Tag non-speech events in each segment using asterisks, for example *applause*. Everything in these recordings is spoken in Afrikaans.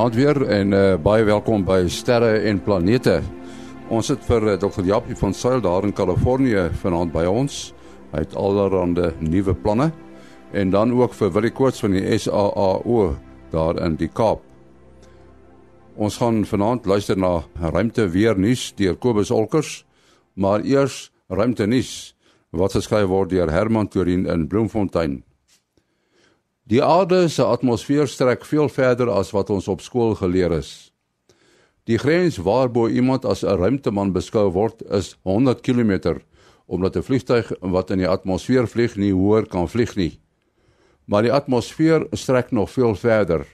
Goeienaand weer en uh, baie welkom by Sterre en Planete. Ons sit vir uh, Dr. Japie van Sail daar in Kalifornië vanaand by ons. Hy het allerlei nuwe planne en dan ook vir Willie Koorts van die SAAO daar in die Kaap. Ons gaan vanaand luister na ruimte weer nuus deur Kobus Olkers, maar eers ruimte nuus wat geskryf word deur Herman Torin in Bloemfontein. Die aarde se atmosfeer strek veel verder as wat ons op skool geleer is. Die grens waarbo iemand as 'n ruimteman beskou word is 100 km omdat 'n vliegtuig wat in die atmosfeer vlieg nie hoër kan vlieg nie. Maar die atmosfeer strek nog veel verder.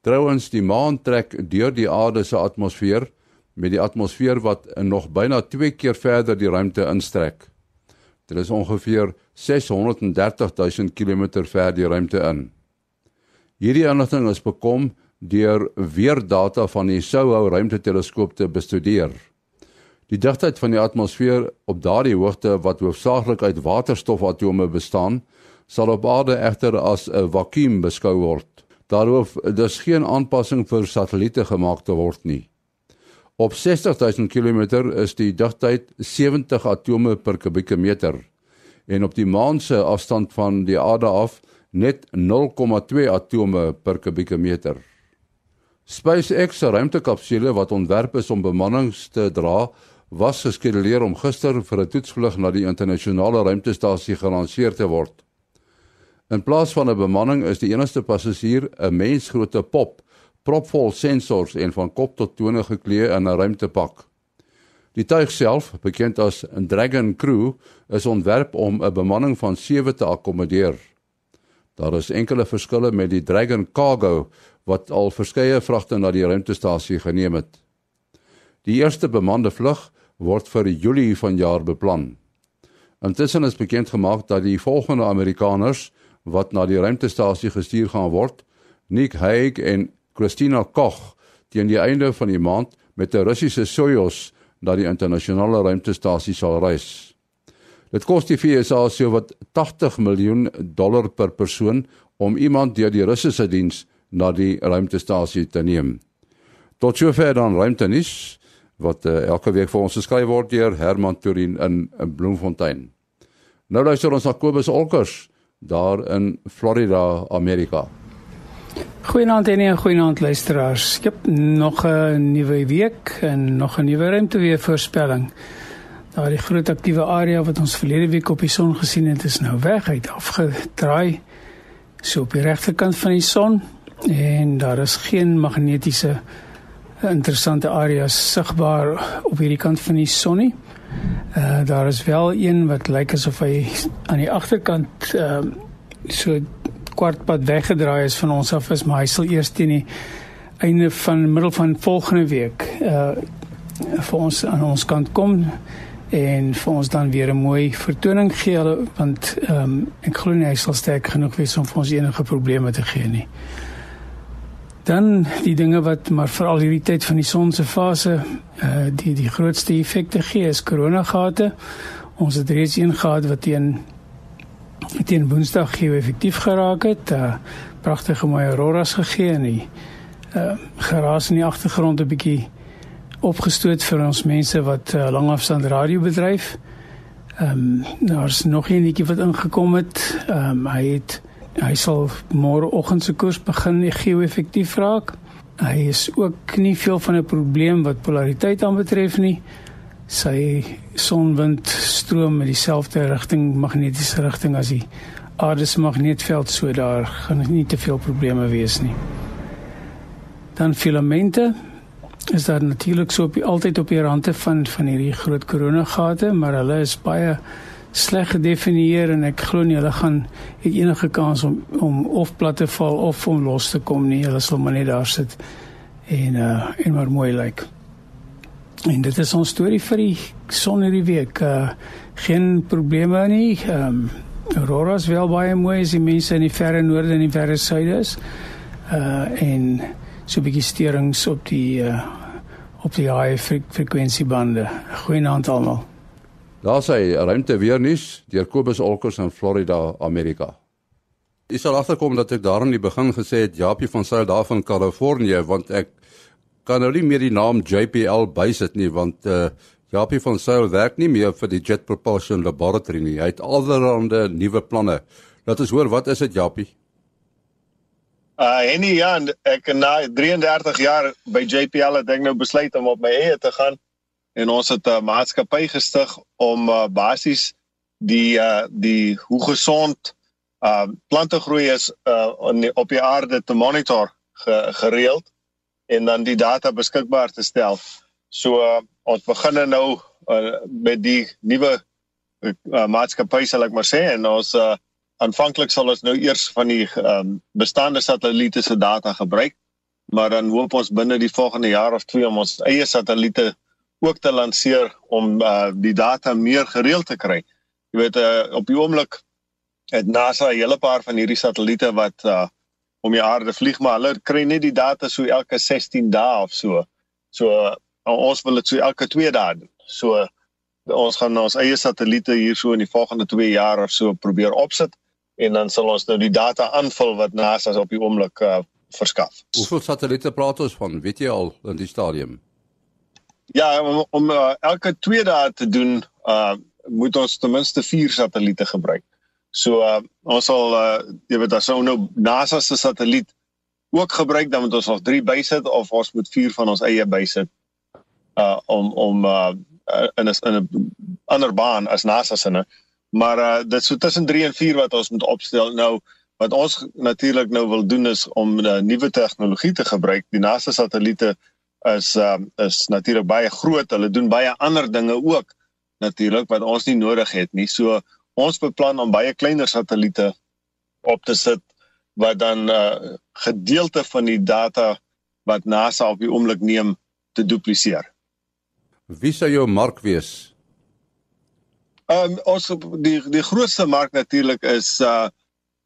Trouwens die maan trek deur die aarde se atmosfeer met die atmosfeer wat nog byna 2 keer verder die ruimte instrek. Dit is ongeveer 630 000 km ver die ruimte in. Hierdie inligting is bekom deur weer data van die SOHO ruimteteleskoop te bestudeer. Die digtheid van die atmosfeer op daardie hoogte wat hoofsaaklik uit waterstofatome bestaan, sal op aarde egter as 'n vakuum beskou word. Daarof dus geen aanpassing vir satelliete gemaak te word nie. Op 60000 km is die digtheid 70 atome per kubieke meter en op die maan se afstand van die aarde af net 0,2 atome per kubieke meter. SpaceX se ruimtekapsule wat ontwerp is om bemannings te dra, was geskeduleer om gister vir 'n toetsvlug na die internasionale ruimtestasie gelanseer te word. In plaas van 'n bemanning is die enigste passasier 'n mensgrootte pop, propvol sensors en van kop tot tone geklee in 'n ruimtepak. Die tuig self, bekend as 'n Dragon Crew, is ontwerp om 'n bemanning van 7 te akkommodeer. Daar is enkele verskille met die Dragon Cargo wat al verskeie vragte na die ruimtestasie geneem het. Die eerste bemande vlug word vir Julie vanjaar beplan. Intussen is bekend gemaak dat die volgende Amerikaners wat na die ruimtestasie gestuur gaan word, Nick Hague en Christina Koch, teen die einde van die maand met 'n Russiese Soyuz na die internasionale ruimtestasie sal reis. Dit kos die VSA so wat 80 miljoen dollar per persoon om iemand deur die Russiese diens na die ruimtestasie te neem. Tot sover dan ruimtenis wat uh, elke week vir ons geskryf word deur Herman Turin in, in Bloemfontein. Nou luister ons na Kobus Olkers daar in Florida, Amerika. Goeienaand en goeienaand luisteraars. Ek het nog 'n nuwe week en nog 'n nuwe ruimte weer voorspelling. Daar die groot aktiewe area wat ons verlede week op die son gesien het, is nou weg, hy het afgedraai so op die regterkant van die son en daar is geen magnetiese interessante areas sigbaar op hierdie kant van die son nie. Uh daar is wel een wat lyk asof hy aan die agterkant ehm uh, so kwart pad weggedraai is van ons af is maar hy sal eers teen die einde van middel van volgende week uh vir ons aan ons kant kom en vir ons dan weer 'n mooi vertoning gee want ehm um, ek glo nie hy sal sterk genoeg wees om vir ons enige probleme te gee nie. Dan die dinge wat maar veral hierdie tyd van die son se fase uh die die grootste effekte gee is koronagate. Ons het reeds een gehad wat teen teen Woensdag gee effektief geraak het. Uh, pragtige mooi auroras gegee en die uh, geraas in die agtergrond 'n bietjie opgestoot vir ons mense wat uh, langafstand radio bedryf. Ehm um, daar's nog een netjie wat ingekom het. Ehm um, hy het hy sal môreoggend se koers begin geo-effektief raak. Hy is ook nie veel van 'n probleem wat polariteit aanbetref nie sy sonwind stroom in dieselfde rigting magnetiese rigting as die aarde se magnetveld so daar gaan nie te veel probleme wees nie. Dan filamente is daar natuurlik so op die, altyd op die rande van van hierdie groot koronagate, maar hulle is baie sleg gedefinieer en ek glo nie hulle gaan het enige kans om om of plat te val of om los te kom nie. Hulle sal maar net daar sit en uh en maar mooi lyk. Like. En dit is ons storie vir die son hierdie week. Uh geen probleme nie. Ehm um, Aurora is wel baie mooi as die mense in die verre noorde en die verre suide is. Uh en so 'n bietjie steurings op die uh op die high frekwensiebande. Goeienaand almal. Daar sê ruimte weer nuus deur Kobus Olkers in Florida, Amerika. Jy sal agterkom dat ek daar in die begin gesê het Japie van Sail daar van Kalifornië want ek kan nou nie meer die naam JPL bysit nie want uh Japie van Sail werk nie meer vir die Jet Propulsion Laboratory nie. Hy het allerlei nuwe planne. Laat ons hoor wat is dit Japie? Uh en ja, ek na 33 jaar by JPL het ek nou besluit om op my eie te gaan en ons het 'n maatskappy gestig om uh, basies die uh die hoe gesond uh plante groei is uh op die aarde te monitor ge, gereeld en dan die data beskikbaar te stel. So uh, ons begin nou uh, met die nuwe uh, maatskappy sal ek maar sê en ons uh, aanvanklik sal ons nou eers van die um, bestaande satelliete se data gebruik, maar dan hoop ons binne die volgende jaar of twee om ons eie satelliete ook te lanseer om uh, die data meer gereeld te kry. Jy weet uh, op die oomblik het NASA 'n hele paar van hierdie satelliete wat uh, om die aarde vlieg maar hulle kry net die data so elke 16 dae of so. So uh, ons wil dit so elke 2 dae doen. So ons gaan ons eie satelliete hier so in die volgende 2 jaar of so probeer opsit en dan sal ons nou die data aanvul wat NASA op die oomblik uh, verskaf. Hoeveel satelliete praat ons van? Weet jy al in die stadium? Ja, om, om uh, elke 2 dae te doen, uh moet ons ten minste 4 satelliete gebruik. So uh, ons sal uh, jy weet as ons nou NASA se satelliet ook gebruik dan moet ons nog 3 bysit of ons moet 4 van ons eie bysit uh om om uh in 'n in 'n ander baan as NASA se nou. Maar uh dit so tussen 3 en 4 wat ons moet opstel. Nou wat ons natuurlik nou wil doen is om uh, nuwe tegnologie te gebruik. Die NASA satelliete is uh is natuurlik baie groot. Hulle doen baie ander dinge ook natuurlik wat ons nie nodig het nie. So ons beplan om baie kleiner satelliete op te sit wat dan 'n uh, gedeelte van die data wat NASA op die oomblik neem te dupliseer. Wie sou jou mark wees? Ehm um, ons die die grootste mark natuurlik is uh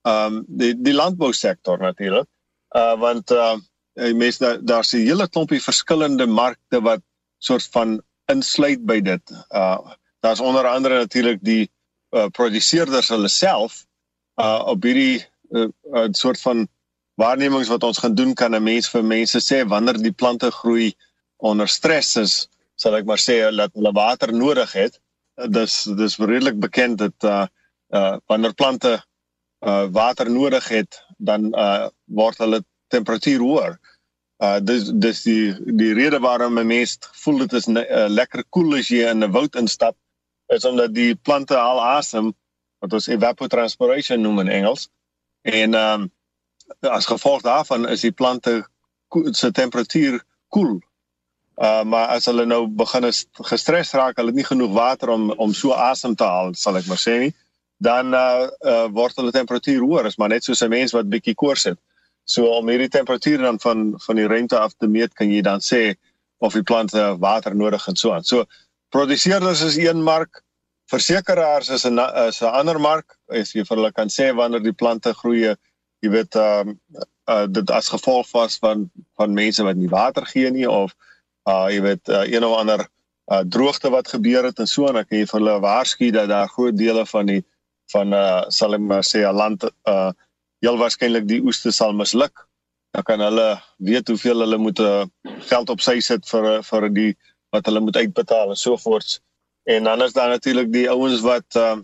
ehm um, die die landbousektor natuurlik. Uh want uh mense daar daar's 'n hele klompie verskillende markte wat soort van insluit by dit. Uh daar's onder andere natuurlik die uh, produseerders hulle self uh op hierdie uh, uh, soort van waarnemings wat ons gaan doen kan 'n mens vir mense sê wanneer die plante groei onder stres is sal ek maar sê dat hulle water nodig het. Dis dis redelik bekend dat uh uh wanneer plante uh water nodig het dan uh word hulle temperatuur hoër. Uh dis dis die die rede waarom 'n mens voel dit is uh, lekker koel cool as jy in 'n woud instap is omdat die plante al asem wat ons evapotranspiration noem in Engels en ehm um, as gevolg daarvan is die plante se temperatuur koel. Uh maar as hulle nou begin gestres raak, hulle het nie genoeg water om om so asem te haal, sal ek maar sê nie, dan uh, uh word hulle temperatuur hoër, is maar net soos 'n mens wat bietjie koors het. So om hierdie temperatuur dan van van die ruimte af te meet, kan jy dan sê of die plante water nodig het so aan. So produseerders is een mark, versekeraars is 'n is 'n ander mark. As jy vir hulle kan sê wanneer die plante groei, jy weet ehm um, uh, dit as gevolg was van van mense wat nie water gee nie of uh jy weet uh, een of ander uh droogte wat gebeur het en so en ek kan jy vir hulle waarsku dat daar groot dele van die van uh sal ek maar sê 'n land uh heel waarskynlik die oeste sal misluk. Dan kan hulle weet hoeveel hulle moet uh, geld op sy sit vir vir die wat hulle moet uitbetaal en so voort. En dan is daar natuurlik die ouens wat uh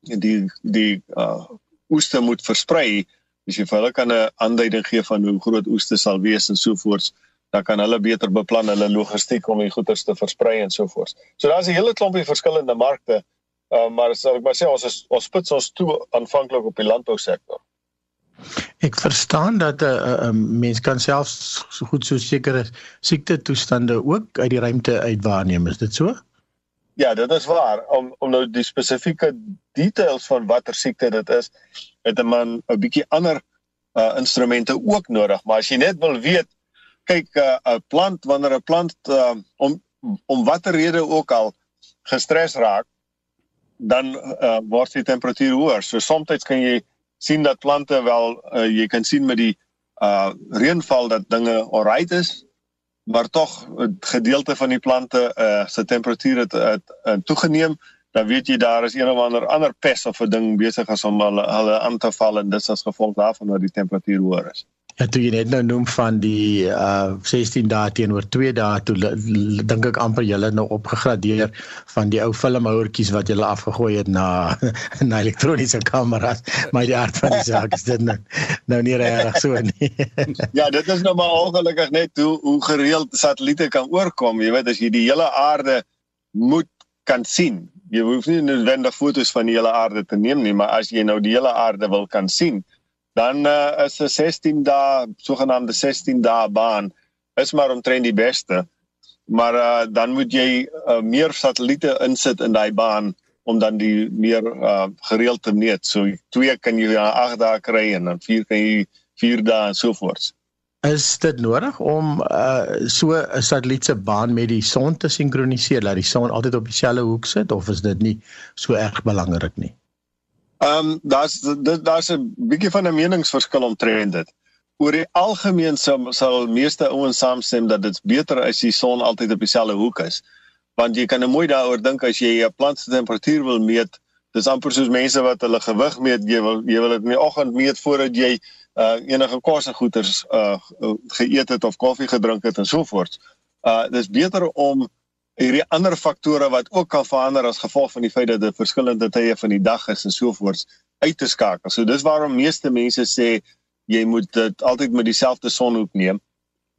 die die uh oeste moet versprei. As jy vir hulle kan 'n aanduiding gee van hoe groot oeste sal wees en so voort, dan kan hulle beter beplan hulle logistiek om die goeder te versprei en so voort. So daar's 'n hele klompie verskillende markte. Uh maar sal ek maar sê ons is ons spits ons toe aanvanklik op die landbousektor. Ek verstaan dat 'n uh, uh, mens kan self so goed so sekere siekte toestande ook uit die ruimte uit waarneem, is dit so? Ja, dit is waar. Om om nou die spesifieke details van watter siekte dit is, het 'n man 'n bietjie ander uh instrumente ook nodig, maar as jy net wil weet, kyk 'n uh, 'n plant wanneer 'n plant uh, om om watter rede ook al gestres raak, dan uh, word die temperatuur hoër. So soms kan jy sien dat plante wel uh, jy kan sien met die uh reënval dat dinge alright is maar tog 'n gedeelte van die plante uh se temperatuur het, het, het toegeneem dan weet jy daar is een of ander ander pes of 'n ding besig as om hulle hulle aan te val en dis as gevolg daarvan dat die temperatuur hoër is. Ja, toe jy net nou noem van die uh 16 dae teenoor 2 dae toe dink ek amper julle nou opgegradeer van die ou filmhouertjies wat julle afgegooi het na *laughs* na elektroniese kameras, maar die aard van die saak is dit nou, nou nie regtig so nie. *laughs* ja, dit is nou maar ongelukkig net hoe hoe gereeld satelliete kan oorkom, jy weet as jy die hele aarde moet kan sien. Jy hoef nie noodwendig foto's van die hele aarde te neem nie, maar as jy nou die hele aarde wil kan sien, dan uh, is 'n 16 dae sogenaamde 16 dae baan is maar omtrent die beste. Maar uh, dan moet jy uh, meer satelliete insit in daai baan om dan die meer uh, gereeld te meet. So twee kan jy na 8 dae kry en dan vier kan jy 4 dae en so voort. Is dit nodig om uh, so 'n satelliet se baan met die son te sinkroniseer dat die son altyd op dieselfde hoek sit of is dit nie so erg belangrik nie? Ehm um, daar's daar's 'n bietjie van 'n meningsverskil omtrent dit. Oor die algemeen sal sal meeste ouens saamstem dat dit beter as die son altyd op dieselfde hoek is. Want jy kan nou mooi daaroor dink as jy 'n plant se temperatuur wil meet, dis amper soos mense wat hulle gewig meet, jy wil jy wil dit in die oggend meet voordat jy uh enige kos en goeders uh geëet het of koffie gedrink het en so voort. Uh dis beter om hierdie ander faktore wat ook kan verander as gevolg van die feit dat dit verskillende tye van die dag is en so voort uit te skakel. So dis waarom meeste mense sê jy moet dit altyd met dieselfde sonhoek neem.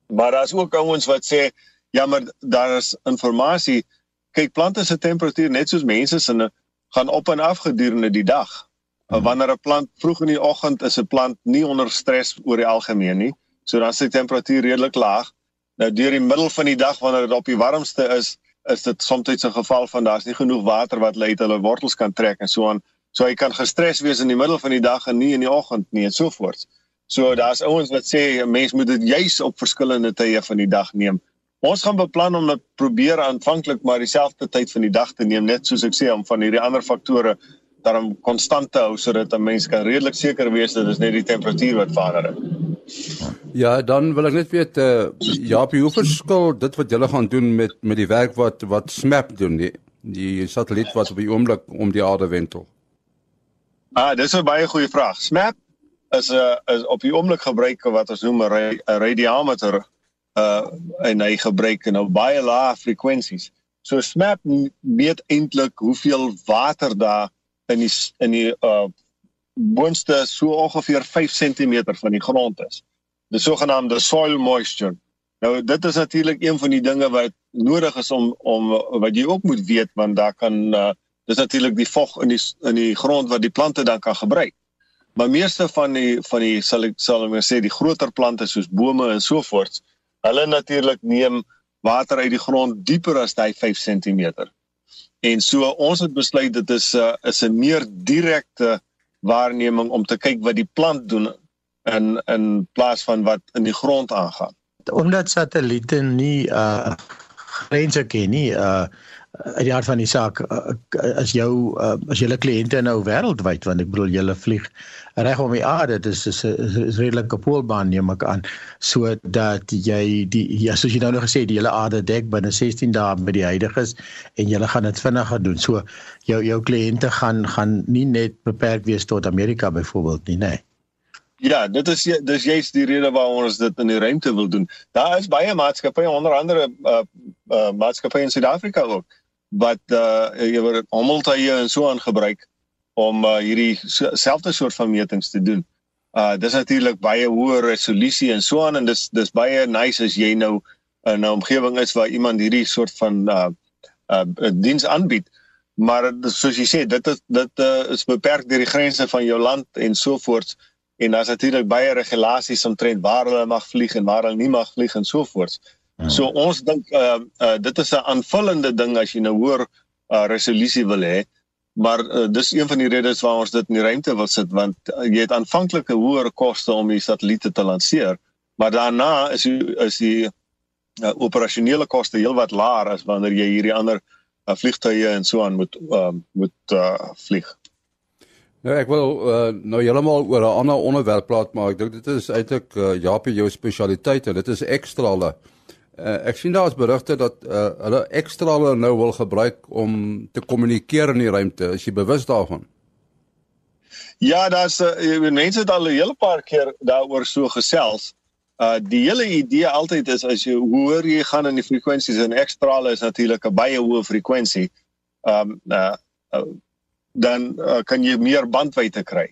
Maar daar's ook ouens wat sê ja, maar daar is inligting. Kyk, plante se temperatuur net soos mense se gaan op en af gedurende die dag. Hmm. Wanneer 'n plant vroeg in die oggend is 'n plant nie onder stres oor die algemeen nie, so dan is die temperatuur redelik laag. Nou deur die middel van die dag wanneer dit op die warmste is, is dit soms 'n geval van daar's nie genoeg water wat lei hulle wortels kan trek en so aan. So hy kan gestres wees in die middel van die dag en nie in die oggend nie en so voort. So daar's ouens wat sê 'n mens moet dit juis op verskillende tye van die dag neem. Ons gaan beplan om dit probeer aanvanklik maar dieselfde tyd van die dag te neem net soos ek sê om van hierdie ander faktore daarom konstant te hou sodat 'n mens kan redelik seker wees dat dit net die temperatuur wat verander. Ja, dan wil ek net weet eh uh, ja, hoe verskil dit wat julle gaan doen met met die werk wat wat SMAP doen, die die satelliet wat op die oomblik om die aarde wentel. Ah, dis 'n baie goeie vraag. SMAP is 'n uh, is op die oomblik gebruik wat ons noem 'n ra radiometer uh eh, en hy gebruik nou baie lae frekwensies. So SMAP meet eintlik hoeveel water daar in die in die uh boonste so ongeveer 5 cm van die grond is. Die sogenaamde soil moisture. Nou dit is natuurlik een van die dinge wat nodig is om om wat jy ook moet weet want daar kan uh, dis natuurlik die vog in die in die grond wat die plante dan kan gebruik. Maar meeste van die van die sal ek sal ek sê die groter plante soos bome en so voort, hulle natuurlik neem water uit die grond dieper as daai 5 cm. En so ons het besluit dit is 'n uh, is 'n meer direkte waarneming om te kyk wat die plant doen in in plaas van wat in die grond aangaan. Omdat satelliete nie uh grense ken nie, uh uit die aard van die saak as jou uh, as julle kliënte nou wêreldwyd want ek bedoel julle vlieg reg om die aarde. Dis is 'n redelike poolbaan neem ek aan. Sodat jy die ja soos jy nou nog gesê die hele aarde dek binne 16 dae met die huidiges en julle gaan dit vinniger doen. So jou jou kliënte gaan gaan nie net beperk wees tot Amerika byvoorbeeld nie nee. Ja, dit is dis juist die rede waarom ons dit in die ruimte wil doen. Daar is baie maatskappye onder andere uh, uh maatskappye in Suid-Afrika ook wat uh jy word hommeltuie en so aangebruik om uh, hierdie selfde soort van metings te doen. Uh dis natuurlik baie hoër resolusie en so aan en dis dis baie nice as jy nou in 'n omgewing is waar iemand hierdie soort van uh uh diens aanbied. Maar soos jy sê, dit is dit uh, is beperk deur die grense van jou land en so voort en daar's natuurlik baie regulasies omtrent waar hulle mag vlieg en waar hulle nie mag vlieg en so voort. Hmm. So ons dink uh, uh dit is 'n aanvullende ding as jy nou hoor uh resolusie wil hê. Maar uh, dis een van die redes waarom ons dit in die ruimte wil sit want uh, jy het aanvanklike hoër koste om die satelliete te lanseer, maar daarna is die, is die uh, operasionele koste heelwat laer as wanneer jy hierdie ander uh, vliegtuie en so aan moet uh, moet uh, vlieg. Nou ek wil uh, nou heeltemal oor 'n ander onderwerp praat, maar ek dink dit is eintlik uh, Japie jou spesialiteit en dit is ekstrale. Uh, ek sien daar is berigte dat uh, hulle ekstrale nou wil gebruik om te kommunikeer in die ruimte. Is jy bewus daarvan? Ja, daar's uh, mense het al 'n hele paar keer daaroor so gesels. Uh die hele idee altyd is as jy hoor jy gaan in die frekwensies en ekstrale is natuurlik 'n baie hoë frekwensie. Um uh, uh dan uh, kan jy meer bandwydte kry.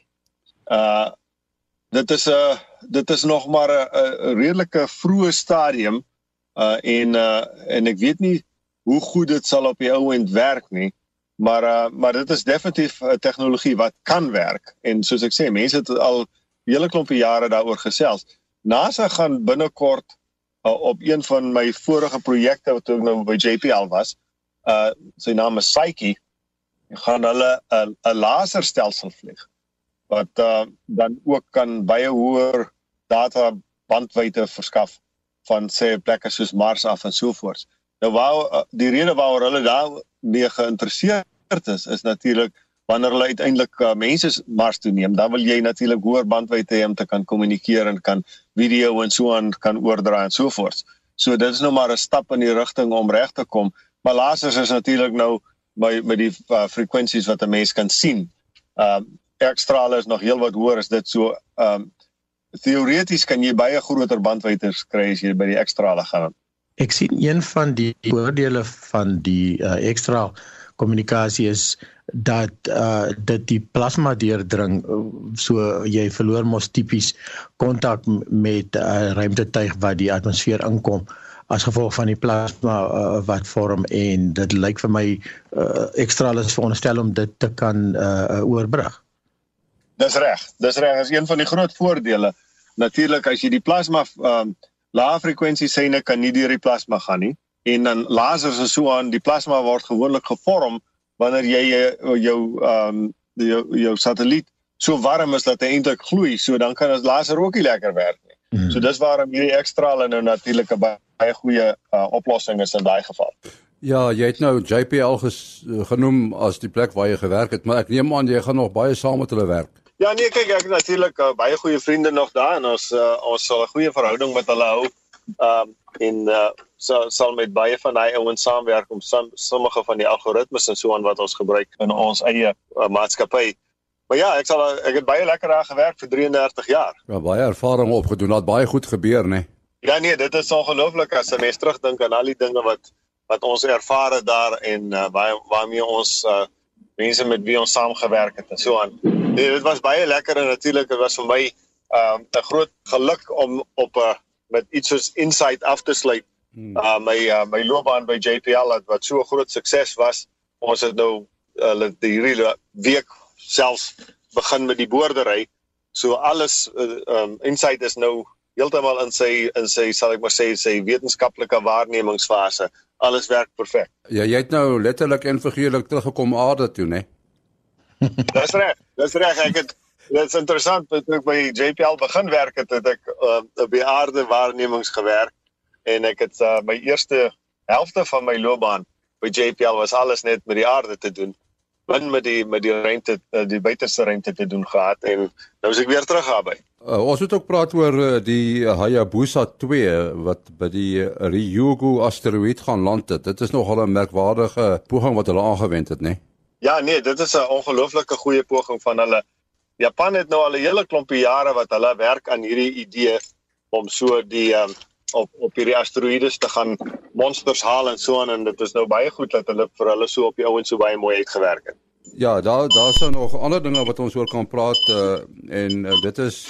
Uh dit is 'n uh, dit is nog maar 'n redelike vroeë stadium uh en uh en ek weet nie hoe goed dit sal op die ou end werk nie. Maar uh maar dit is definitief 'n tegnologie wat kan werk en soos ek sê mense het al hele klompie jare daaroor gesels. NASA gaan binnekort uh, op een van my vorige projekte wat ek nou by JPL was, uh sy naam is Psyche, gaan hulle 'n 'n laserstelsel vlieg wat uh dan ook kan baie hoër data bandwydte verskaf van sê plekke soos Mars af en so voort. Nou wou uh, die rede waaroor hulle daar mee geïnteresseerd is is natuurlik wanneer hulle uiteindelik uh, mense Mars toe neem, dan wil jy natuurlik hoër bandwydte hê om te kan kommunikeer en kan video en so aan kan oordra en so voort. So dit is nou maar 'n stap in die rigting om reg te kom. Maar lasers is natuurlik nou by met die uh, frekwensies wat 'n mens kan sien. Ehm um, ekstrale is nog heelwat hoër as dit so ehm um, teoreties kan jy baie groter bandwydtes kry as jy by die ekstrale gaan. Ek sien een van die voordele van die uh, ekstra kommunikasie is dat uh dit die plasma deurdring so jy verloor mos tipies kontak met uh, ruimtetuig wat die atmosfeer inkom as gevolg van die plasma uh, wat vorm en dit lyk vir my uh, ekstra is veronderstel om dit te kan uh, oorbrug. Dis reg. Dis reg. Dis een van die groot voordele. Natuurlik as jy die plasma um, lae frekwensie syne kan nie deur die plasma gaan nie en dan lasers en so aan die plasma word gewoonlik gevorm wanneer jy jou jou ehm um, jou, jou satelliet so warm is dat hy eintlik gloei so dan kan as laser ook nie lekker werk nie. Mm. So dis waarom hierdie ekstrale nou natuurlik 'n baie goeie uh, oplossing is in daai geval. Ja, jy het nou JPL ges, genoem as die plek waar jy gewerk het, maar ek neem aan jy gaan nog baie saam met hulle werk. Ja nee, kyk ek natuurlik uh, baie goeie vriende nog daar en ons uh, ons sal 'n goeie verhouding met hulle hou. Ehm um, en uh, sal sal met baie van daai ouens saamwerk om som, sommige van die algoritmes en so aan wat ons gebruik in ons eie uh, maatskappy. Maar ja, ek sal ek het baie lekker daar gewerk vir 33 jaar. Ja, baie ervaring opgedoen, het baie goed gebeur, né? Nee. Ja nee, dit is ongelooflik as 'n mens terugdink aan al die dinge wat wat ons ervaar het daar en uh, waar waarmee ons uh, mense met wie ons saamgewerk het en so aan. Nee, dit was baie lekker en natuurlik dit was vir my ehm, 'n um, groot geluk om op 'n uh, met iets soos insight af te sluit. Uh my uh, my loopbaan by JPL het wat so 'n groot sukses was. Ons het nou hulle uh, die hele week selfs begin met die boerdery. So alles uh, um insight is nou heeltemal in sy in sy sal ek maar sê sy wetenskaplike waarnemingsfase alles werk perfek. Ja, jy het nou letterlik en figuurlik teruggekom aarde toe, né? *laughs* Dis reg. Dis reg. Ek het dit is interessant dat ek by JPL begin werk het, het ek uh, by aarde waarnemings gewerk en ek het uh, my eerste helfte van my loopbaan by JPL was alles net met die aarde te doen min met die met die ruimte uh, die buitenste ruimte te doen gehad en nou is ek weer terug daarby. Uh, ons het ook praat oor uh, die Hayabusa 2 wat by die Ryugu asteroïde gaan land het. Dit is nogal 'n merkwaardige poging wat hulle aangewend het, né? Nee? Ja, nee, dit is 'n ongelooflike goeie poging van hulle. Japan het nou al 'n hele klompie jare wat hulle werk aan hierdie idee om so die um, op op hierdie asteroïdes te gaan monsters haal en so aan en dit is nou baie goed dat hulle vir hulle so op die ouens so baie mooi uitgewerk het. Ja, daar daar sou nog ander dinge wat ons oor kan praat uh, en uh, dit is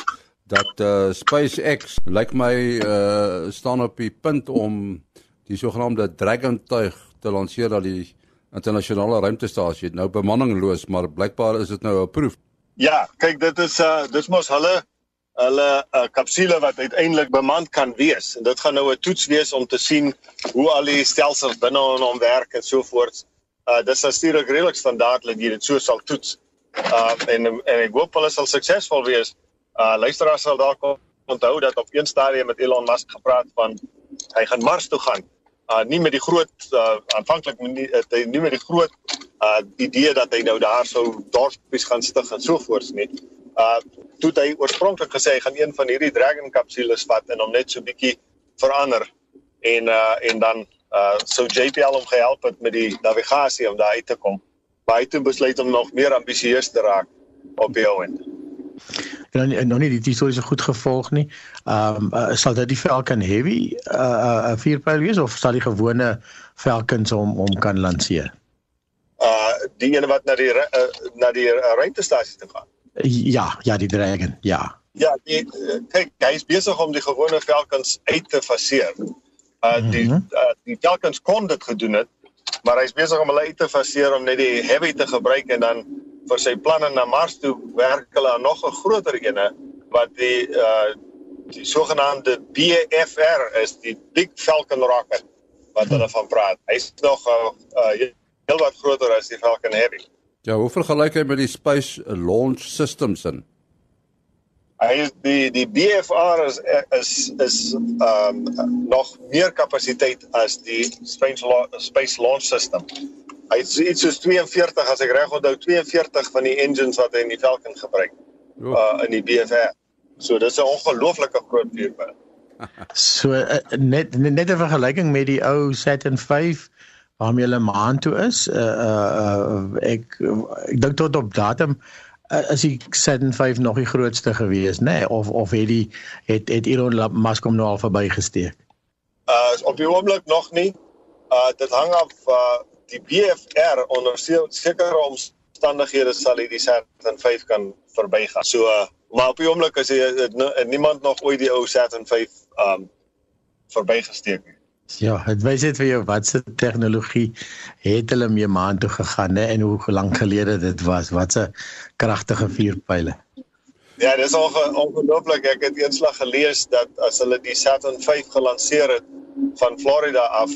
dat uh, SpaceX lyk like my uh, staan op die punt om die sogenaamde Dragon tuig te lanseer dat die internasionale ruimtestasie nou bemanningloos, maar blykbaar is dit nou 'n proef. Ja, kyk dit is uh dis mos hulle hulle uh, kapsule wat uiteindelik bemand kan wees. En dit gaan nou 'n toets wees om te sien hoe al die stelsels binne in hom werk en so voort. Uh dis natuurlik redelik standaard dat jy dit so sal toets. Uh en en ek hoop hulle sal suksesvol wees. Uh luisteraars sal dalk onthou dat op een stadium met Elon Musk gepraat van hy gaan Mars toe gaan uh nie met die groot uh aanvanklik nie het hy nie met die groot uh idee dat hy nou daar sou dorpies gaan stig en so voort nie. Uh toe hy oorspronklik gesê hy gaan een van hierdie Dragon kapsules vat en hom net so bietjie verander en uh en dan uh sou JPL hom gehelp het met die navigasie om daar uit te kom. Maar hy het besluit om nog meer ambisieus te raak op die ouen. En dan nog nie die historiese goed gevolg nie. Ehm um, uh, sal dit die Falcon Heavy uh 'n uh, vierpyl wees of sal die gewone Falcons hom hom kan lanseer? Uh die ene wat na die uh, na die ruimtestasie te gaan. Ja, ja, die Dragon, ja. Ja, die kyk, hy is besig om die gewone Falcons uit te faseer. Uh die uh, die Falcons kon dit gedoen het, maar hy's besig om hulle uit te faseer om net die heavy te gebruik en dan vir sy planne na Mars toe werk hulle aan nog 'n groter ene wat die uh die sogenaamde BFR is die Big Falcon rocket wat hulle van praat. Hy's nog uh, uh heel wat groter as die Falcon Heavy. Ja, hoe vergelyk hy met die Space Launch Systems in? Hy is die die BFR is is is um nog meer kapasiteit as die Space Space Launch System. Hy het iets soos 42 as ek reg onthou 42 van die engines wat hy in die Falcon gebruik. Uh in die BFR. So dis 'n ongelooflike groot vuurpyl. *laughs* so uh, net net 'n vergelyking met die ou Saturn 5 waarmee hulle maan toe is. Uh uh, uh ek ek dink tot op datum uh, is die Saturn 5 nog die grootste gewees, nê? Nee? Of of het die het het Elon Musk hom nou al verbygesteek? Uh op die oomblik nog nie. Uh dit hang af uh die BFR onder sekere omstandighede sal hy die Saturn 5 kan verbygaan. So uh, maar op die oomblik is hy niemand nog ooit die ou Saturn 5 um verbygesteek nie. Ja, dit wys net vir jou wat se tegnologie het hulle mee maan toe gegaan hè en hoe lank gelede dit was. Wat 'n kragtige vuurpyle. Ja, dis onge ongelooflik. Ek het eenslag gelees dat as hulle die Saturn 5 gelanseer het van Florida af,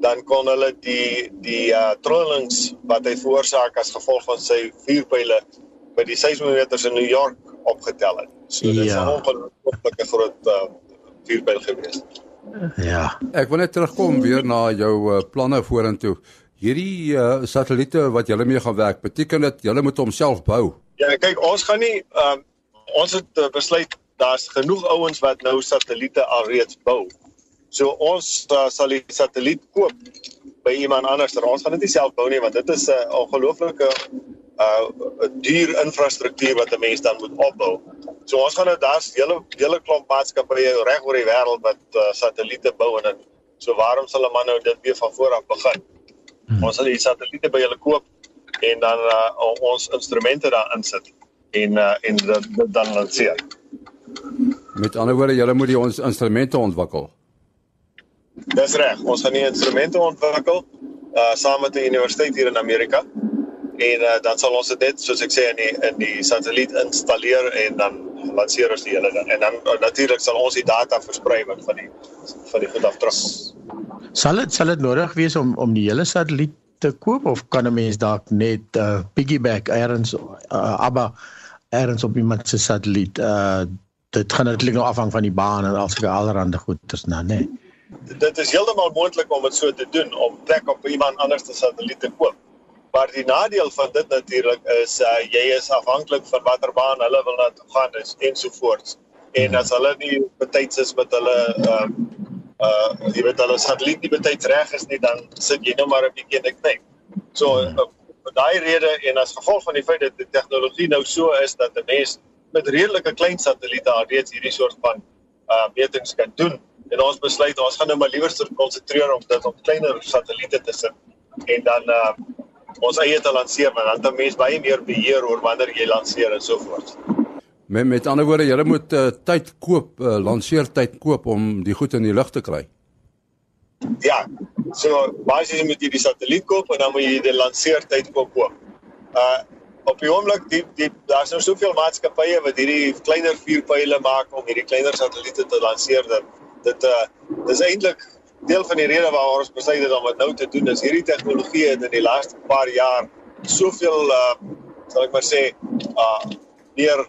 dan kon hulle die die uh trollings wat hy veroorsaak as gevolg van sy vuurpyle by die seismometers in New York opgetel het. So dit is ja. 'n ongelooflike groot uh vuurpyl geweest. Ja. Ek wil net terugkom weer na jou uh, planne vorentoe. Hierdie uh, satelliete wat julle mee gaan werk, beteken dit julle moet homself bou? Ja, kyk, ons gaan nie um, ons het uh, besluit daar's genoeg ouens wat nou satelliete alreeds bou. So ons uh, sal die satelliet koop by iemand anders. Ons gaan dit nie self bou nie want dit is 'n uh, ongelooflike uh duur infrastruktuur wat 'n mens dan moet opbou. So ons gaan nou daar's hele hele klomp maatskappye reg oor die wêreld wat uh, satelliete bou en dit. So waarom sal 'n man nou dit weer van voor af begin? Hmm. Ons sal die satelliete by hulle koop en dan uh, ons instrumente daar insit en uh, en dit dan lanseer. Met ander woorde, julle moet die ons instrumente ontwikkel. Dis reg. Ons gaan die instrumente ontwikkel uh saam met die universiteit hier in Amerika en uh, dan sal ons dit net soos ek sê in die in die satelliet installeer en dan lanseer ons die hele ding en dan uh, natuurlik sal ons die data versprei wat van die van die goed af terug. Sal dit sal dit nodig wees om om die hele satelliet te koop of kan 'n mens dalk net uh, piggyback eers uh, aber eers op iemand se satelliet uh dit gaan natuurlik nou afhang van die baan en alsoos allerhande goeders nou nê. Nee. Dit is heeltemal moontlik om dit so te doen om plek op iemand anders se satelliet te koop. Maar die nadeel van dit natuurlik is uh, jy is afhanklik van watter baan hulle wil na toe gaan is ensovoorts. En as hulle nie betyds is met hulle uh uh jy weet hulle satelliet nie betyds reg is nie, dan sit jy nou maar 'n bietjie in 'n knyp. So uh, vir daai rede en as gevolg van die feit dat die tegnologie nou so is dat 'n mens met redelike klein satelliete alreeds hierdie soort van uh metings kan doen en ons besluit ons gaan nou maar liewer konsentreer om dit op kleiner satelliete te sit en dan uh ons eie te lanseer want dan het mense baie meer beheer oor wanneer jy lanseer en so voort. Met met ander woorde, jy moet uh, tyd koop, uh, lanseertyd koop om die goed in die lug te kry. Ja. So basies moet jy die satelliet koop en dan moet jy die lanseertyd koop koop. Uh op die oomblik die die daar's nou soveel maatskappye wat hierdie kleiner vuurpyle maak om hierdie kleiner satelliete te lanseer dat dit uh dis eintlik deel van die rede waarom ons besluit het om dit nou te doen is hierdie tegnologie het in die laaste paar jaar soveel uh sal ek maar sê uh meer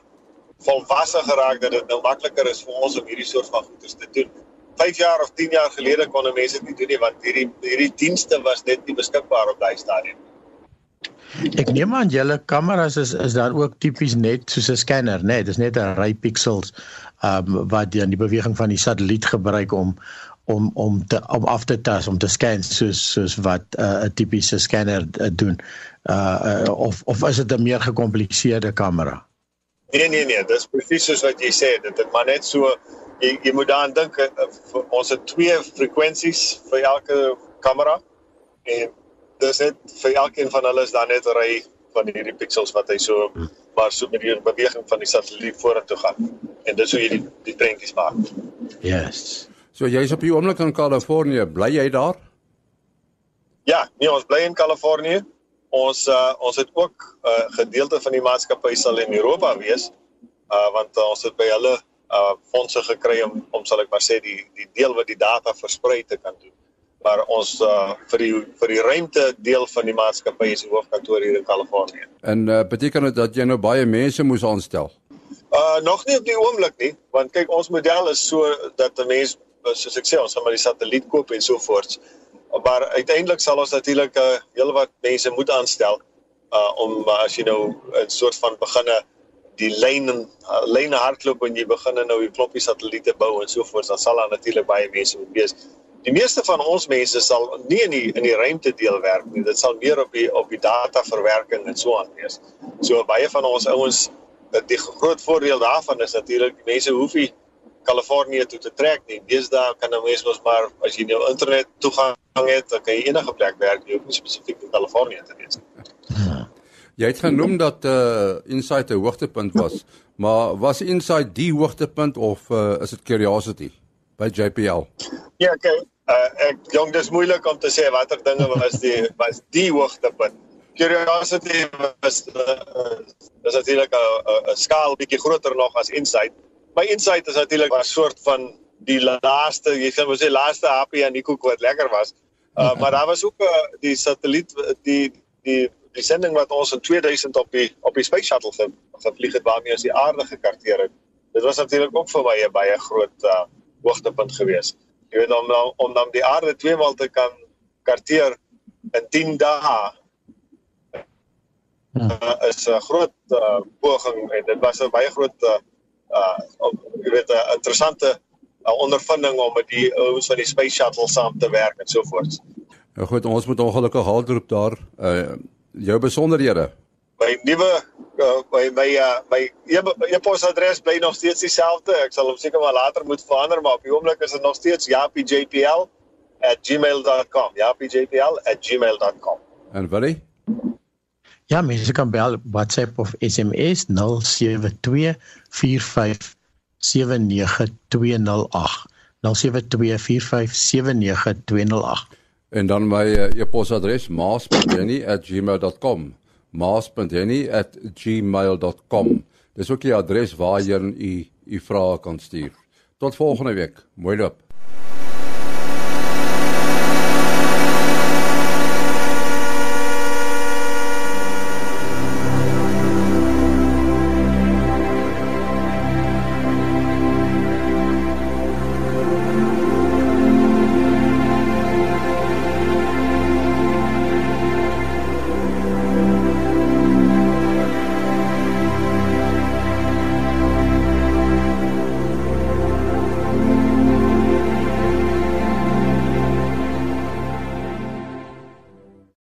volwasse geraak dat dit nou makliker is vir ons om hierdie soort van goeders te doen. 5 jaar of 10 jaar gelede kon mense dit nie doen nie want hierdie hierdie dienste was net nie beskikbaar op daai stadium. Ek neem aan julle kameras is is dan ook tipies net soos 'n scanner, né? Nee, dis net 'n ry pixels um wat dan die beweging van die satelliet gebruik om om om te om af te tas om te scan soos soos wat 'n uh, tipiese scanner uh, doen. Uh, uh of of is dit 'n meer gekompliseerde kamera? Nee nee nee, dis presies soos wat jy sê, dit het maar net so jy jy moet daaraan dink uh, ons het twee frekwensies vir elke kamera en dis net vir elkeen van hulle is dan net 'n ry van hierdie pixels wat hy so maar so met die beweging van die satelliet vorentoe gaan. En dis hoe jy die die prentjies maak. Yes. So jy's op die oomblik in Kalifornië, bly jy daar? Ja, nee, ons bly in Kalifornië. Ons uh, ons het ook 'n uh, gedeelte van die maatskappy sal in Europa wees. Uh want uh, ons het by hulle uh fondse gekry om om sal ek maar sê die die deel wat die data versprei te kan doen. Maar ons uh vir die vir die ruimte deel van die maatskappy is die hoofkantoor hier in Kalifornië. En uh beteken dit dat jy nou baie mense moes aanstel? Uh nog nie op die oomblik nie, want kyk ons model is so dat 'n mens soos ek sê ons gaan maar die satelliet koop en so voort. Maar uiteindelik sal ons natuurlik 'n uh, heelwat mense moet aanstel uh om uh, as jy nou 'n soort van beginne die lyne uh, lyne hardloop en jy begin nou die klompie satelliete bou en so voort, dan sal daar natuurlik baie mense moet wees. Die meeste van ons mense sal nie in die in die ruimte deel werk nie. Dit sal meer op die op die data verwerking en so aan wees. So baie van ons ouens die groot voordeel daarvan is natuurlik mense hoef nie Kalifornië toe te trek nie. Deesdae kan 'n mens mos maar as jy nou internet toegang het, dan kan jy enige plek werk, jy hoef nie spesifiek in Kalifornië te wees nie. Jy het genoem dat uh Insight 'n hoogtepunt was, *laughs* maar was Insight die hoogtepunt of uh, is dit Curiosity by JPL? Ja, okay. Uh ek jong dis moeilik om te sê watter dinge was die was die hoogtepunt. Curiosity was uh, is natuurlik 'n skaal bietjie groter nog as Insight my insight is natuurlik 'n soort van die laaste, jy kan mos sê laaste happie aan die koek wat lekker was. Uh *laughs* maar daar was ook uh, die satelliet die die die sending wat ons in 2000 op die op die space shuttle ge, gevlieg het waarmee ons die aarde gekarteer het. Dit was natuurlik ook vir my 'n baie groot uh hoogtepunt geweest. Jy weet om om dan die aarde twee maal te kan karteer in 10 dae uh, is 'n groot uh, poging en dit was 'n baie groot uh, uh jy weet 'n interessante uh, ondervinding om met die ouens van die space shuttle saam te werk en so voort. Nou goed, ons moet ongelukkig haldroep daar uh jou besonderhede. My nuwe uh, my my uh, my e-posadres bly nog steeds dieselfde. Ek sal hom seker maar later moet verander, maar op die oomblik is dit nog steeds japijpl@gmail.com. japijpl@gmail.com. En is Ja, mense kan bel WhatsApp of SMS 0724579208. 0724579208. En dan my uh, e-posadres maas.jenny@gmail.com. maas.jenny@gmail.com. Dis ook die adres waar jy u u vrae kan stuur. Tot volgende week. Mooi loop.